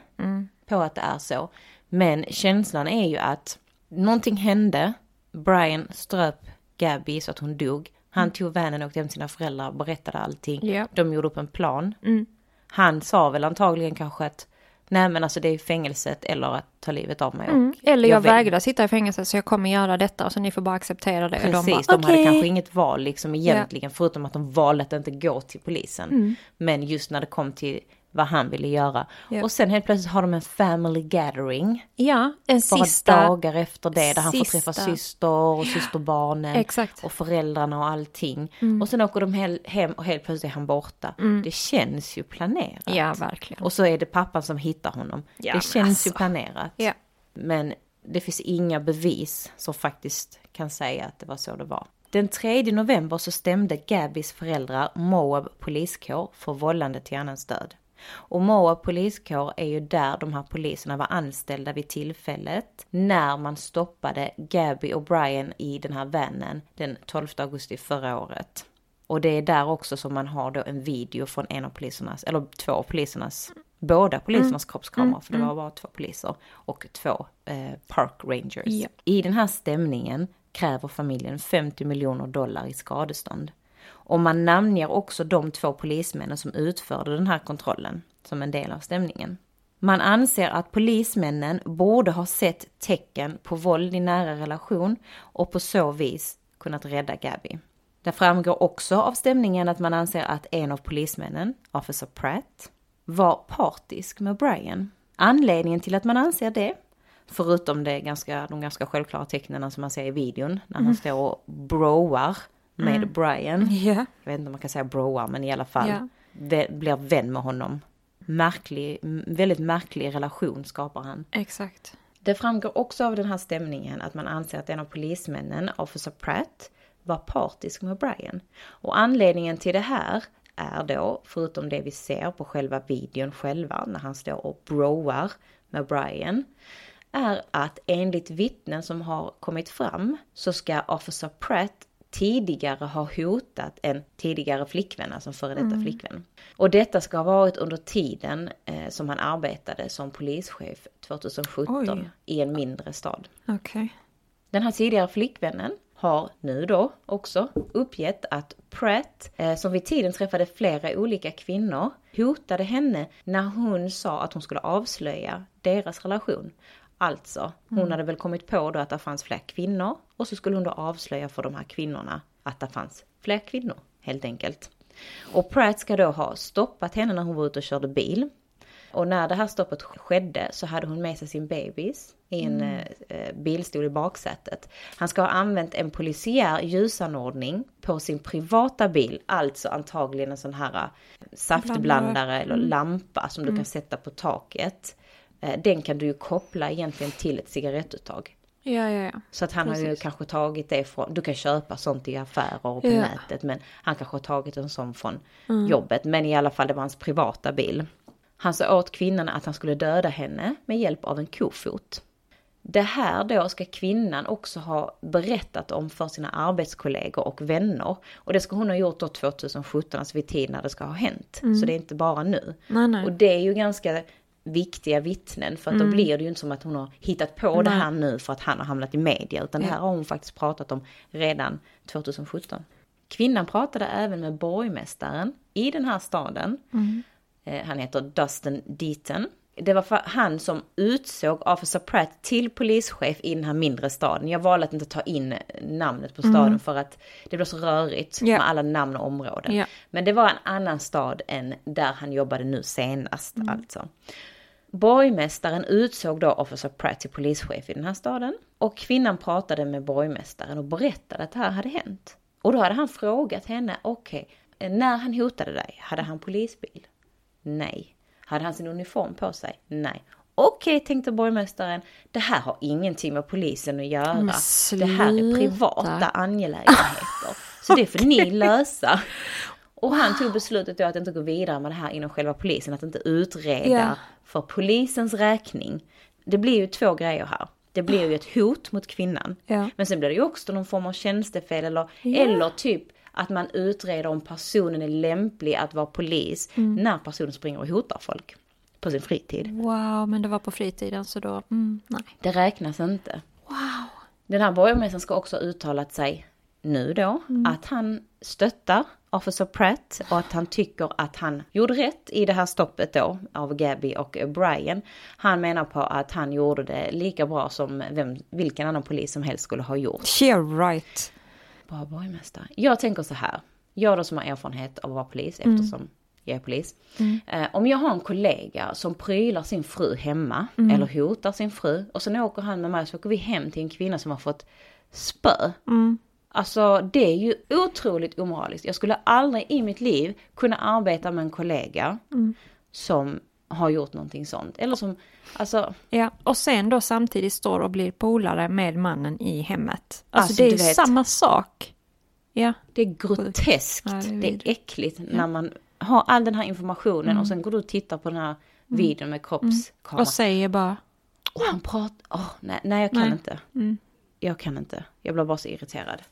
[SPEAKER 3] på att det är så. Men känslan är ju att någonting hände. Brian ströp Gabby så att hon dog. Han tog vanen och åkte hem till sina föräldrar och berättade allting.
[SPEAKER 2] Mm. Ja.
[SPEAKER 3] De gjorde upp en plan.
[SPEAKER 2] Mm.
[SPEAKER 3] Han sa väl antagligen kanske att nej men alltså det är fängelset eller att ta livet av mig.
[SPEAKER 2] Mm. Eller jag,
[SPEAKER 3] vet-
[SPEAKER 2] vägrar sitta i fängelse så jag kommer göra detta och så ni får bara acceptera det.
[SPEAKER 3] Precis,
[SPEAKER 2] de
[SPEAKER 3] de,
[SPEAKER 2] bara,
[SPEAKER 3] hade kanske inget val liksom egentligen förutom att de valde att inte gå till polisen.
[SPEAKER 2] Mm.
[SPEAKER 3] Men just när det kom till vad han ville göra.
[SPEAKER 2] Ja.
[SPEAKER 3] Och sen helt plötsligt har de en family gathering.
[SPEAKER 2] Ja, en
[SPEAKER 3] Bara
[SPEAKER 2] sista...
[SPEAKER 3] dagar efter det där han får
[SPEAKER 2] sista-
[SPEAKER 3] träffa syster och systerbarnen.
[SPEAKER 2] Exakt.
[SPEAKER 3] Och föräldrarna och allting. Och sen åker de hem och helt plötsligt är han borta. Det känns ju planerat.
[SPEAKER 2] Ja, verkligen.
[SPEAKER 3] Och så är det pappan som hittar honom.
[SPEAKER 2] Ja,
[SPEAKER 3] det känns ju
[SPEAKER 2] alltså.
[SPEAKER 3] planerat.
[SPEAKER 2] Ja.
[SPEAKER 3] Men det finns inga bevis som faktiskt kan säga att det var så det var. Den 3 november så stämde Gabbys föräldrar Moab poliskår för vållande till annans död. Och Moab poliskår är ju där de här poliserna var anställda vid tillfället när man stoppade Gabby och Brian i den här vanen den 12 augusti förra året. Och det är där också som man har då en video från en av polisernas, eller två av polisernas, båda polisernas kroppskameror, för det var bara två poliser, och två eh, park rangers.
[SPEAKER 2] Ja.
[SPEAKER 3] I den här stämningen kräver familjen 50 miljoner dollar i skadestånd. Och man namnger också de två polismännen som utförde den här kontrollen som en del av stämningen. Man anser att polismännen borde ha sett tecken på våld i nära relation och på så vis kunnat rädda Gabby. Det framgår också av stämningen att man anser att en av polismännen, Officer Pratt, var partisk med Brian. Anledningen till att man anser det, förutom det ganska, de ganska självklara tecknen som man ser i videon, när han står och broar med Brian.
[SPEAKER 2] Ja.
[SPEAKER 3] Jag vet inte om man kan säga broar, men i alla fall vä- blir vän med honom. Märklig, väldigt märklig relation skapar han.
[SPEAKER 2] Exakt.
[SPEAKER 3] Det framgår också av den här stämningen att man anser att en av polismännen, Officer Pratt, var partisk med Brian. Och anledningen till det här är då, förutom det vi ser på själva videon själva, när han står och broar med Brian, är att enligt vittnen som har kommit fram så ska Officer Pratt tidigare ha hotat en tidigare flickvän, alltså en före detta flickvän. Och detta ska ha varit under tiden eh, som han arbetade som polischef 2017
[SPEAKER 2] Oj.
[SPEAKER 3] i en mindre stad.
[SPEAKER 2] Okej.
[SPEAKER 3] Den här tidigare flickvännen har nu då också uppgett att Pratt, eh, som vid tiden träffade flera olika kvinnor, hotade henne när hon sa att hon skulle avslöja deras relation. Alltså, hon hade väl kommit på då att det fanns fler kvinnor och så skulle hon då avslöja för de här kvinnorna att det fanns fler kvinnor, helt enkelt. Och Pratt ska då ha stoppat henne när hon var ute och körde bil. Och när det här stoppet skedde så hade hon med sig sin bebis i en eh, eh, bilstol i baksätet. Han ska ha använt en polisiär ljusanordning på sin privata bil, alltså antagligen en sån här eh, saftblandare eller lampa som du kan sätta på taket. Eh, den kan du ju koppla egentligen till ett cigarettuttag.
[SPEAKER 2] Ja, ja, ja.
[SPEAKER 3] Så att han har ju
[SPEAKER 2] Precis.
[SPEAKER 3] kanske tagit det från, du kan köpa sånt i affärer och på
[SPEAKER 2] Ja.
[SPEAKER 3] nätet men han kanske har tagit en sån från jobbet. Men i alla fall det var hans privata bil. Han sa åt kvinnan att han skulle döda henne med hjälp av en kofot. Det här då ska kvinnan också ha berättat om för sina arbetskollegor och vänner. Och det ska hon ha gjort då 2017, alltså vid tid när det ska ha hänt. Så det är inte bara nu.
[SPEAKER 2] Nej, nej.
[SPEAKER 3] Och det är ju ganska viktiga vittnen för att då blir det ju inte som att hon har hittat på det
[SPEAKER 2] Nej.
[SPEAKER 3] här nu för att han har hamnat i media utan det här har hon faktiskt pratat om redan 2017. Kvinnan pratade även med borgmästaren i den här staden. Eh, Han heter Dustin Deaton. Det var han som utsåg Officer Pratt till polischef i den här mindre staden. Jag valde att inte ta in namnet på staden för att det blev så rörigt
[SPEAKER 2] Ja.
[SPEAKER 3] med alla namn och områden.
[SPEAKER 2] Ja.
[SPEAKER 3] Men det var en annan stad än där han jobbade nu senast alltså. Borgmästaren utsåg då Officer Pratt till polischef i den här staden. Och kvinnan pratade med borgmästaren och berättade att det här hade hänt. Och då hade han frågat henne, okej, när han hotade dig, hade han polisbil? Nej. Hade han sin uniform på sig? Nej. Okej, tänkte borgmästaren, det här har ingenting med polisen att göra. Det här är privata angelägenheter. Så det får ni lösa. Och han tog beslutet då att inte gå vidare med det här inom själva polisen, att inte utreda
[SPEAKER 2] Ja.
[SPEAKER 3] för polisens räkning. Det blir ju två grejer här. Det blir ju ett hot mot kvinnan.
[SPEAKER 2] Ja.
[SPEAKER 3] Men sen blir det ju också någon form av tjänstefel eller,
[SPEAKER 2] Ja.
[SPEAKER 3] eller typ att man utreder om personen är lämplig att vara polis
[SPEAKER 2] Mm.
[SPEAKER 3] när personen springer och hotar folk på sin fritid.
[SPEAKER 2] Wow, men det var på fritiden så då, mm, nej.
[SPEAKER 3] Det räknas inte.
[SPEAKER 2] Wow.
[SPEAKER 3] Den här borgmästaren ska också ha uttalat sig nu då att han stöttar Officer Pratt och att han tycker att han gjorde rätt i det här stoppet då av Gabby och Brian. Han menar på att han gjorde det lika bra som vem, vilken annan polis som helst skulle ha gjort.
[SPEAKER 2] Yeah right.
[SPEAKER 3] Bra borgmästare. Jag tänker så här. Jag då som har erfarenhet av att vara polis eftersom jag är polis. Eh, om jag har en kollega som prylar sin fru hemma eller hotar sin fru och sen åker han med mig så åker vi hem till en kvinna som har fått spö. Alltså det är ju otroligt omoraliskt. Jag skulle aldrig i mitt liv kunna arbeta med en kollega som har gjort någonting sånt. Eller som, alltså
[SPEAKER 2] Ja, och sen då samtidigt står och blir polare med mannen i hemmet. Alltså,
[SPEAKER 3] Alltså,
[SPEAKER 2] det är ju samma sak. Ja,
[SPEAKER 3] Det är groteskt,
[SPEAKER 2] Ja, det är
[SPEAKER 3] det är äckligt när man har all den här informationen och sen går du och tittar på den här videon med kroppskamera.
[SPEAKER 2] och säger bara,
[SPEAKER 3] Och han pratar, åh nej, nej jag kan
[SPEAKER 2] Nej.
[SPEAKER 3] inte.
[SPEAKER 2] Mm.
[SPEAKER 3] Jag kan inte, jag blir bara så irriterad.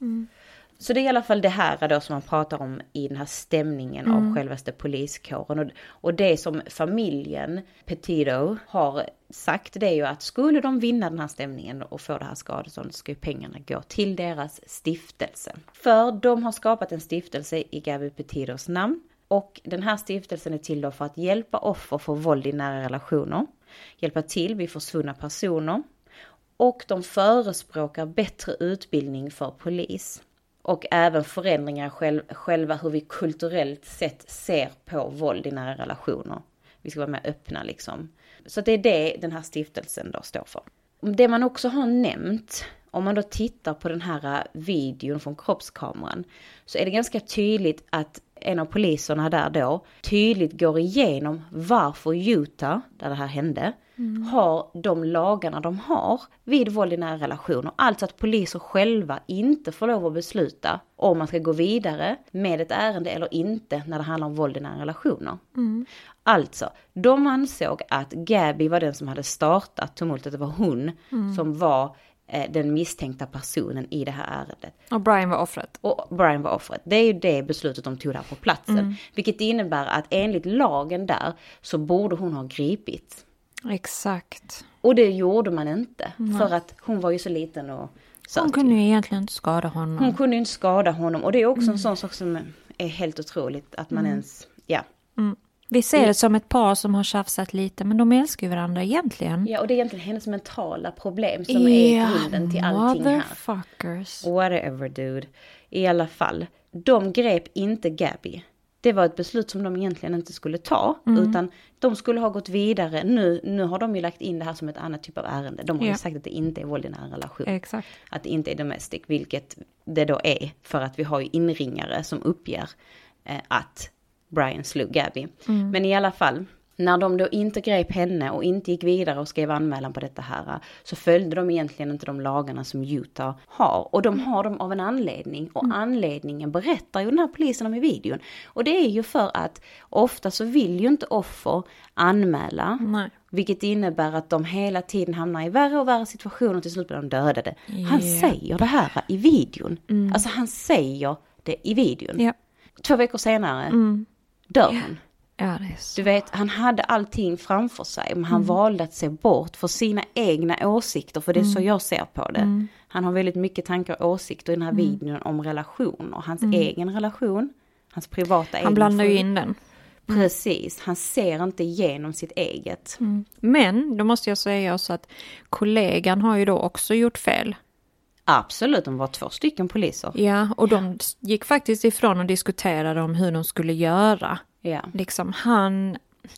[SPEAKER 3] Så det är i alla fall det här då som man pratar om i den här stämningen av självaste poliskåren. Och, och det som familjen Petito har sagt det är ju att skulle de vinna den här stämningen och få det här skadeståndet ska ju pengarna gå till deras stiftelse. För de har skapat en stiftelse i Gabi Petitos namn. Och den här stiftelsen är till då för att hjälpa offer för våld i nära relationer, hjälpa till vid försvunna personer och de förespråkar bättre utbildning för polis. Och även förändringar själv, själva hur vi kulturellt sett ser på våld i nära relationer. Vi ska vara mer öppna liksom. Så det är det den här stiftelsen då står för. Det man också har nämnt, om man då tittar på den här äh, videon från kroppskameran, så är det ganska tydligt att en av poliserna där då tydligt går igenom varför Utah, där det här hände, mm. har de lagarna de har vid våld i nära relationer. Alltså att poliser själva inte får lov att besluta om man ska gå vidare med ett ärende eller inte när det handlar om våld i nära relationer. Mm. Alltså, de ansåg att Gabby var den som hade startat tumultet, det var hon mm. som var Eh, den misstänkta personen i det här ärendet.
[SPEAKER 2] Och Brian var offret.
[SPEAKER 3] Och Brian var offret. Det är ju det beslutet de tog där på platsen. Mm. Vilket innebär att enligt lagen där så borde hon ha gripits.
[SPEAKER 2] Exakt.
[SPEAKER 3] Och det gjorde man inte. Mm. För att hon var ju så liten och
[SPEAKER 2] söt. Hon kunde ju egentligen inte skada honom.
[SPEAKER 3] Hon kunde ju inte skada honom. Och det är också mm. en sån sak som är helt otroligt. Att man mm. ens, ja.
[SPEAKER 2] Mm. Vi ser det som ett par som har tjafsat lite men de älskar ju varandra egentligen.
[SPEAKER 3] Ja och det är egentligen hennes mentala problem som yeah, är grunden till allting här.
[SPEAKER 2] Motherfuckers.
[SPEAKER 3] Whatever dude. I alla fall, de grep inte Gabby. Det var ett beslut som de egentligen inte skulle ta. Mm. Utan de skulle ha gått vidare. Nu, nu har de ju lagt in det här som ett annat typ av ärende. De har yeah. ju sagt att det inte är våld i nära relation.
[SPEAKER 2] Exakt.
[SPEAKER 3] Att det inte är domestic, vilket det då är. För att vi har ju inringare som uppger eh, att Brian slog Gabby. Mm. Men i alla fall, när de då inte grep henne och inte gick vidare och skrev anmälan på detta här så följde de egentligen inte de lagarna som Utah har. Och de har dem av en anledning och mm. anledningen berättar ju den här polisen om i videon. Och det är ju för att ofta så vill ju inte offer anmäla.
[SPEAKER 2] Nej.
[SPEAKER 3] Vilket innebär att de hela tiden hamnar i värre och värre situationer och till slut blir de dödade. Yeah. Han säger det här i videon. Mm. Alltså han säger det i videon.
[SPEAKER 2] Yeah.
[SPEAKER 3] Två veckor senare mm dör hon.
[SPEAKER 2] Ja, så.
[SPEAKER 3] Du vet, han hade allting framför sig, men han mm. valde att se bort för sina egna åsikter, för det är mm. så jag ser på det. Mm. Han har väldigt mycket tankar och åsikter i den här mm. videon om relationer, hans mm. egen relation, hans privata
[SPEAKER 2] Han blandar ju in den.
[SPEAKER 3] Mm. Precis, han ser inte igenom sitt eget.
[SPEAKER 2] Men då måste jag säga också att kollegan har ju då också gjort fel.
[SPEAKER 3] Absolut, de var två stycken poliser.
[SPEAKER 2] Ja, och de gick faktiskt ifrån och diskuterade om hur de skulle göra.
[SPEAKER 3] Ja.
[SPEAKER 2] Liksom han...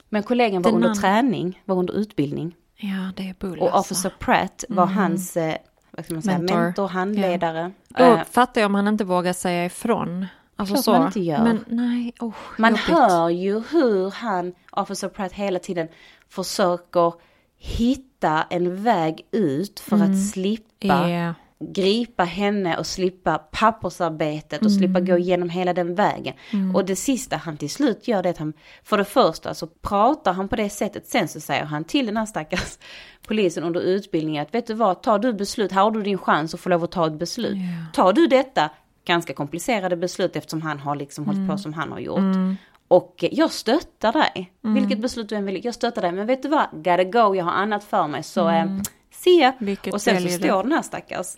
[SPEAKER 3] Men kollegan var under träning, var under utbildning.
[SPEAKER 2] Ja, det är bull
[SPEAKER 3] Och alltså. Officer Pratt var mm. hans eh, vad ska man säga, mentor, mentor handledare.
[SPEAKER 2] Ja. Då uh, fattar jag om han inte vågar säga ifrån. Alltså Klart så.
[SPEAKER 3] man inte gör.
[SPEAKER 2] Men nej, oh,
[SPEAKER 3] Man jobbigt. hör ju hur han, Officer Pratt, hela tiden försöker hitta en väg ut för mm. att slippa yeah gripa henne och slippa pappersarbetet och mm. slippa gå igenom hela den vägen. Mm. Och det sista han till slut gör det att han, för det första så pratar han på det sättet, sen så säger han till den här stackars polisen under utbildningen att vet du vad, tar du beslut, här har du din chans att få lov att ta ett beslut. Yeah. Tar du detta, ganska komplicerade beslut eftersom han har liksom mm. hållit på mm. som han har gjort. Mm. Och jag stöttar dig, mm. vilket beslut du än vill, jag stöttar dig, men vet du vad, gotta go, jag har annat för mig, så eh, se. Vilket och sen så står den här stackars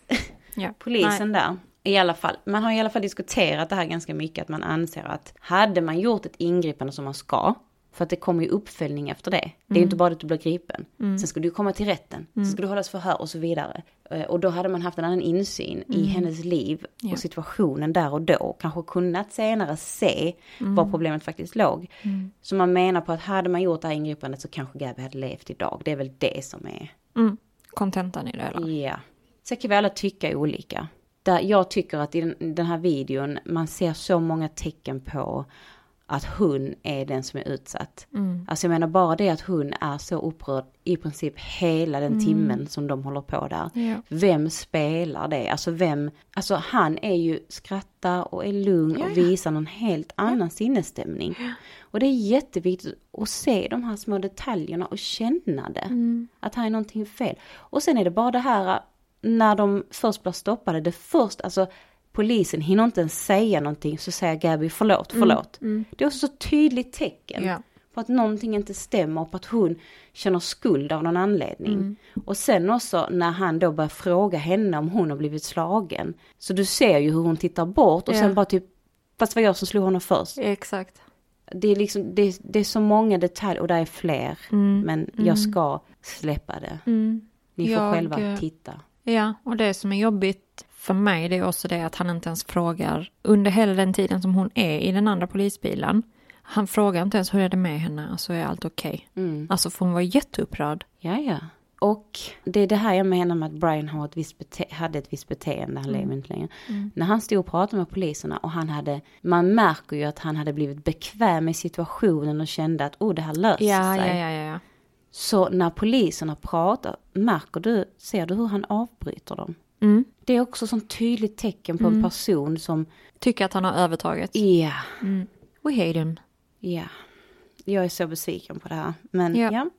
[SPEAKER 3] ja. polisen Nej. där. I alla fall, man har i alla fall diskuterat det här ganska mycket, att man anser att hade man gjort ett ingripande som man ska, för att det kommer ju uppföljning efter det. Det är ju inte mm. bara att du blir gripen. Mm. Sen ska du komma till rätten, mm. sen ska du hållas förhör och så vidare. Eh, och då hade man haft en annan insyn mm. i hennes liv och ja. situationen där och då. Kanske kunnat senare se mm. var problemet faktiskt låg. Mm. Så man menar på att hade man gjort det här ingripandet så kanske Gabby hade levt idag. Det är väl det som är
[SPEAKER 2] mm kontentan i det hela.
[SPEAKER 3] Ja. Sen kan vi alla tycka olika. Där jag tycker att i den, den här videon, man ser så många tecken på att hon är den som är utsatt. Mm. Alltså jag menar bara det att hon är så upprörd i princip hela den mm. timmen som de håller på där.
[SPEAKER 2] Ja.
[SPEAKER 3] Vem spelar det? Alltså vem, alltså han är ju skrattar och är lugn ja, och visar någon helt annan ja. sinnesstämning. Och det är jätteviktigt att se de här små detaljerna och känna det. Mm. Att här är någonting fel. Och sen är det bara det här när de först blir stoppade, det först, alltså polisen hinner inte ens säga någonting så säger Gabby förlåt, förlåt. Mm, mm. Det är också så tydligt tecken ja. på att någonting inte stämmer och på att hon känner skuld av någon anledning. Mm. Och sen också när han då börjar fråga henne om hon har blivit slagen. Så du ser ju hur hon tittar bort och ja. sen bara typ, fast det var jag som slog honom först.
[SPEAKER 2] Exakt.
[SPEAKER 3] Det är liksom, det, det är så många detaljer och det är fler. Mm, men jag mm. ska släppa det. Ni får jag, själva titta.
[SPEAKER 2] Ja, och det som är jobbigt för mig det är också det att han inte ens frågar under hela den tiden som hon är i den andra polisbilen. Han frågar inte ens hur är det med henne, alltså är allt okej?
[SPEAKER 3] Mm.
[SPEAKER 2] Alltså för hon var jätteupprörd.
[SPEAKER 3] Ja, ja. Och det är det här jag menar med att Brian har ett visst hade ett visst beteende, han lever inte längre. När han stod och pratade med poliserna och han hade, man märker ju att han hade blivit bekväm i situationen och kände att oh det här löser
[SPEAKER 2] Ja,
[SPEAKER 3] sig.
[SPEAKER 2] ja, ja, ja.
[SPEAKER 3] Så när poliserna pratar, märker du, ser du hur han avbryter dem?
[SPEAKER 2] Mm.
[SPEAKER 3] Det är också ett tydligt tecken på en person som,
[SPEAKER 2] Tycker att han har övertaget.
[SPEAKER 3] ja,
[SPEAKER 2] We hate him.
[SPEAKER 3] ja. Jag är så besviken på det här. Men
[SPEAKER 2] Ja.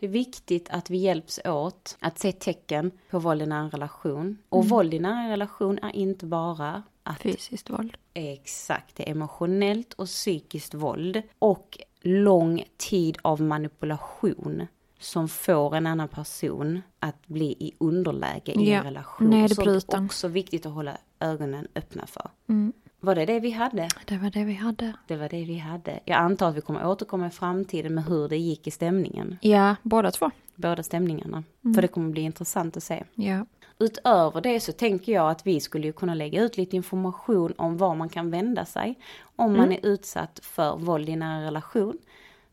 [SPEAKER 3] Det är viktigt att vi hjälps åt att se tecken på våld i nära relation. Och våld i nära relation är inte bara att
[SPEAKER 2] Fysiskt våld.
[SPEAKER 3] Exakt, det är emotionellt och psykiskt våld och lång tid av manipulation som får en annan person att bli i underläge i
[SPEAKER 2] Ja,
[SPEAKER 3] en relation.
[SPEAKER 2] nedbruten.
[SPEAKER 3] Sånt är också viktigt att hålla ögonen öppna för.
[SPEAKER 2] Mm.
[SPEAKER 3] Var det det vi hade?
[SPEAKER 2] Det var det vi hade.
[SPEAKER 3] Det var det vi hade. Jag antar att vi kommer återkomma i framtiden med hur det gick i stämningen.
[SPEAKER 2] Ja, båda två.
[SPEAKER 3] Båda stämningarna.
[SPEAKER 2] Mm.
[SPEAKER 3] För det kommer bli intressant att se.
[SPEAKER 2] Ja.
[SPEAKER 3] Utöver det så tänker jag att vi skulle ju kunna lägga ut lite information om var man kan vända sig om man är utsatt för våld i nära relation.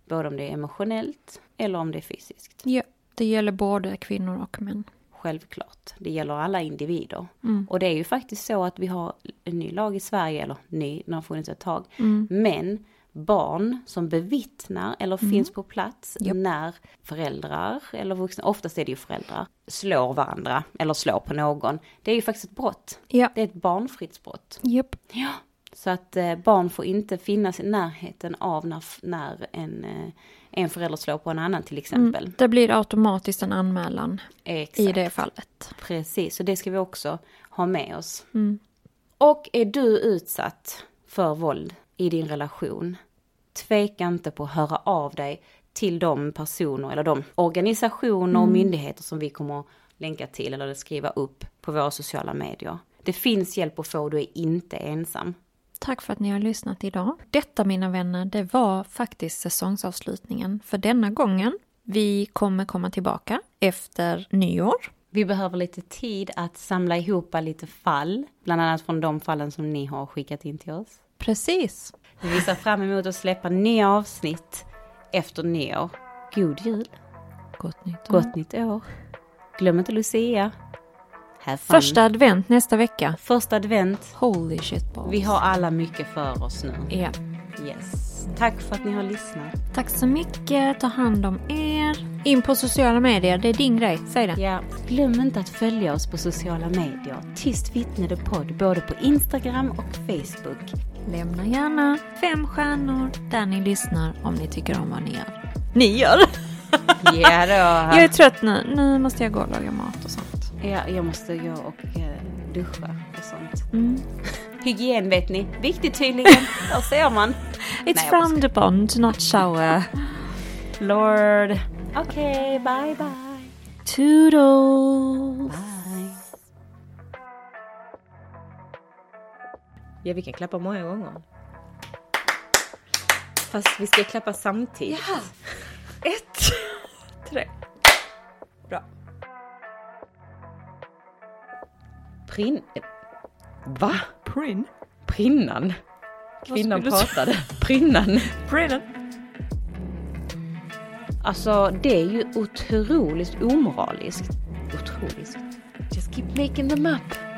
[SPEAKER 3] Både om det är emotionellt eller om det är fysiskt.
[SPEAKER 2] ja. Det gäller både kvinnor och män.
[SPEAKER 3] Självklart. Det gäller alla individer.
[SPEAKER 2] Mm.
[SPEAKER 3] Och det är ju faktiskt så att vi har en ny lag i Sverige, eller ny, den har funnits ett tag.
[SPEAKER 2] Mm.
[SPEAKER 3] Men barn som bevittnar eller finns på plats
[SPEAKER 2] Japp.
[SPEAKER 3] när föräldrar eller vuxna, oftast är det ju föräldrar, slår varandra eller slår på någon. Det är ju faktiskt ett brott.
[SPEAKER 2] Ja.
[SPEAKER 3] Det är ett barnfridsbrott.
[SPEAKER 2] Japp.
[SPEAKER 3] Ja. Så att eh, barn får inte finnas i närheten av när, när en, eh, en förälder slår på en annan till exempel.
[SPEAKER 2] Mm. Det blir automatiskt en anmälan
[SPEAKER 3] Exakt.
[SPEAKER 2] i det fallet.
[SPEAKER 3] Precis, så det ska vi också ha med oss.
[SPEAKER 2] Mm.
[SPEAKER 3] Och är du utsatt för våld i din relation, tveka inte på att höra av dig till de personer eller de organisationer och myndigheter som vi kommer att länka till eller skriva upp på våra sociala medier. Det finns hjälp att få, du är inte ensam.
[SPEAKER 2] Tack för att ni har lyssnat idag. Detta mina vänner, det var faktiskt säsongsavslutningen för denna gången. Vi kommer komma tillbaka efter nyår.
[SPEAKER 3] Vi behöver lite tid att samla ihop lite fall, bland annat från de fallen som ni har skickat in till oss.
[SPEAKER 2] Precis.
[SPEAKER 3] Vi ser fram emot att släppa nya avsnitt efter nyår. God jul!
[SPEAKER 2] Gott nytt år.
[SPEAKER 3] Gott nytt år! Glöm inte Lucia!
[SPEAKER 2] Första advent nästa vecka.
[SPEAKER 3] Första advent.
[SPEAKER 2] Holy shit balls.
[SPEAKER 3] Vi har alla mycket för oss nu.
[SPEAKER 2] Ja.
[SPEAKER 3] Yes. Tack för att ni har lyssnat.
[SPEAKER 2] Tack så mycket. Ta hand om er. In på sociala medier. Det är din grej. Säg det.
[SPEAKER 3] Ja, glöm inte att följa oss på sociala medier. Tyst vittne the podd, både på Instagram och Facebook.
[SPEAKER 2] Lämna gärna fem stjärnor där ni lyssnar om ni tycker om vad ni gör. Ni gör?
[SPEAKER 3] Ja då.
[SPEAKER 2] Jag är trött nu. Nu måste jag gå och laga mat.
[SPEAKER 3] Ja, jag måste gå och eh, duscha och sånt.
[SPEAKER 2] Mm.
[SPEAKER 3] Hygien vet ni, viktigt tydligen. Där ser man.
[SPEAKER 2] It's
[SPEAKER 3] Nej,
[SPEAKER 2] frowned upon to not shower. Lord.
[SPEAKER 3] Okej, bye bye.
[SPEAKER 2] Toodles.
[SPEAKER 3] Bye. Ja, vi kan klappa många gånger. Fast vi ska klappa samtidigt.
[SPEAKER 2] Ja. Ett, tre.
[SPEAKER 3] Prin... Va?
[SPEAKER 2] Prin.
[SPEAKER 3] Prinnan? Kvinnan
[SPEAKER 2] du
[SPEAKER 3] pratade. Prinnan.
[SPEAKER 2] Prin.
[SPEAKER 3] Alltså, det är ju otroligt omoraliskt. Otroligt. Just keep making them up.